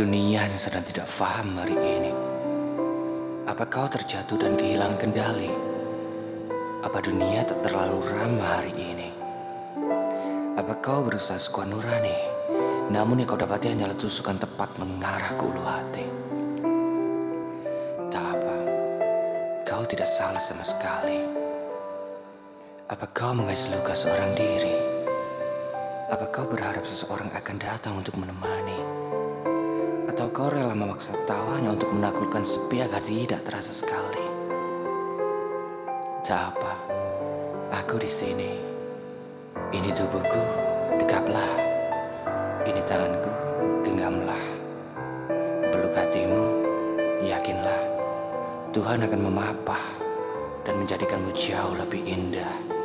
dunia yang sedang tidak faham hari ini? Apa kau terjatuh dan kehilangan kendali? Apa dunia tak terlalu ramah hari ini? Apa kau berusaha sekuat nurani? Namun yang kau dapati hanyalah tusukan tepat mengarah ke ulu hati. Tak apa, kau tidak salah sama sekali. Apa kau mengais luka seorang diri? Apa kau berharap seseorang akan datang untuk menemani? Atau kau rela memaksa tawanya untuk menaklukkan sepi agar tidak terasa sekali? Tak apa, aku di sini. Ini tubuhku, dekaplah. Ini tanganku, genggamlah. Peluk hatimu, yakinlah. Tuhan akan memapah dan menjadikanmu jauh lebih indah.